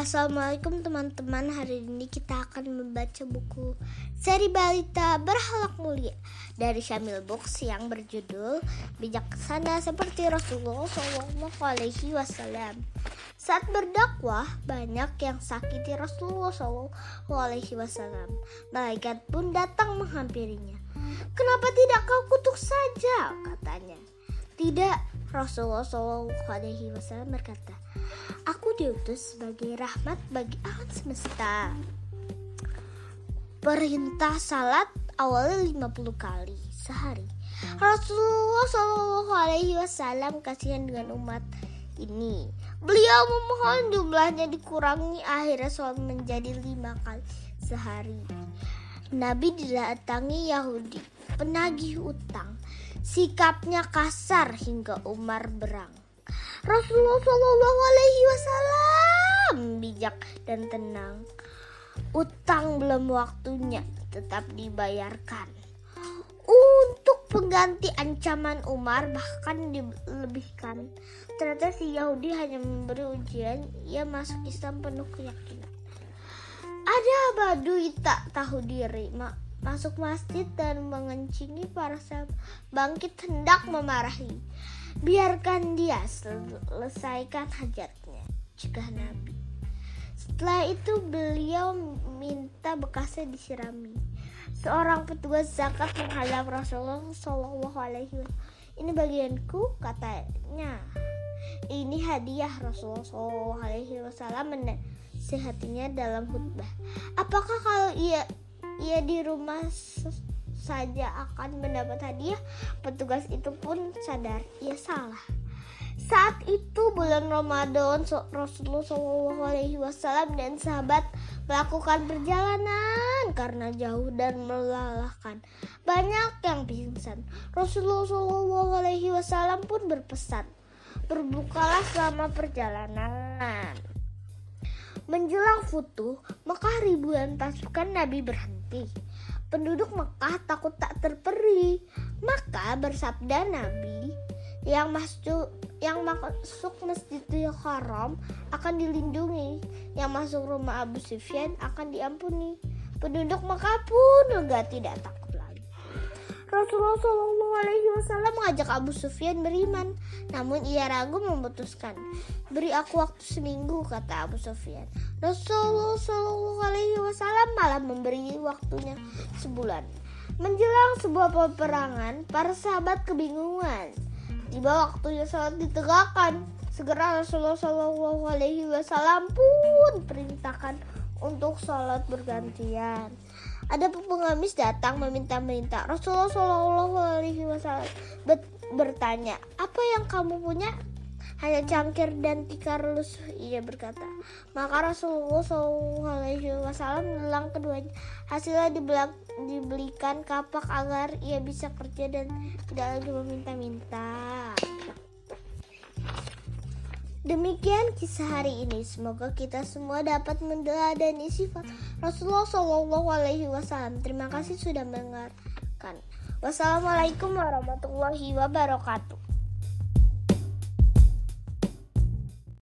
Assalamualaikum teman-teman. Hari ini kita akan membaca buku Seri Balita Berhalak Mulia Dari Syamil Books yang berjudul Bijaksana seperti Rasulullah Wasallam. Saat berdakwah banyak yang sakiti Rasulullah Wasallam. Malaikat pun datang menghampirinya. Kenapa tidak kau kutuk saja? katanya. Tidak Rasulullah Wasallam berkata diutus sebagai rahmat bagi alam semesta. Perintah salat awalnya 50 kali sehari. Rasulullah Shallallahu Alaihi Wasallam kasihan dengan umat ini. Beliau memohon jumlahnya dikurangi akhirnya sholat menjadi lima kali sehari. Nabi didatangi Yahudi penagih utang. Sikapnya kasar hingga Umar berang. Rasulullah Shallallahu Alaihi Wasallam bijak dan tenang. Utang belum waktunya, tetap dibayarkan. Untuk pengganti ancaman Umar bahkan dilebihkan. Ternyata si Yahudi hanya memberi ujian, ia masuk Islam penuh keyakinan. Ada Badui tak tahu diri, mak masuk masjid dan mengencingi para sahabat bangkit hendak memarahi biarkan dia selesaikan hajatnya juga Nabi setelah itu beliau minta bekasnya disirami. Seorang petugas zakat menghadap Rasulullah Shallallahu Alaihi Wasallam. Ini bagianku katanya. Ini hadiah Rasulullah Shallallahu Alaihi Wasallam menasihatinya dalam khutbah. Apakah kalau ia ia di rumah saja akan mendapat hadiah, petugas itu pun sadar ia salah. Saat itu bulan Ramadan Rasulullah SAW dan sahabat melakukan perjalanan karena jauh dan melelahkan. Banyak yang pingsan. Rasulullah SAW pun berpesan, berbukalah selama perjalanan. Menjelang futuh, maka ribuan pasukan Nabi berhenti. Penduduk Mekah takut tak terperi. Maka bersabda Nabi, yang masuk yang masuk Masjidil Haram akan dilindungi, yang masuk rumah Abu Sufyan akan diampuni. Penduduk Mekah pun lega tidak takut. Rasulullah Shallallahu Alaihi Wasallam mengajak Abu Sufyan beriman, namun ia ragu memutuskan. Beri aku waktu seminggu, kata Abu Sufyan. Rasulullah Shallallahu Alaihi Wasallam malah memberi waktunya sebulan. Menjelang sebuah peperangan, para sahabat kebingungan. Tiba waktunya salat ditegakkan. Segera Rasulullah Shallallahu Alaihi Wasallam pun perintahkan untuk sholat bergantian. Ada pengemis datang meminta-minta. Rasulullah Shallallahu Alaihi Wasallam bertanya, apa yang kamu punya? Hanya cangkir dan tikar lusuh. Ia berkata. Maka Rasulullah Shallallahu Alaihi Wasallam bilang keduanya. Hasilnya dibelikan kapak agar ia bisa kerja dan tidak lagi meminta-minta. Demikian kisah hari ini. Semoga kita semua dapat mendeladani sifat Rasulullah Shallallahu Alaihi Wasallam. Terima kasih sudah mendengarkan. Wassalamualaikum warahmatullahi wabarakatuh.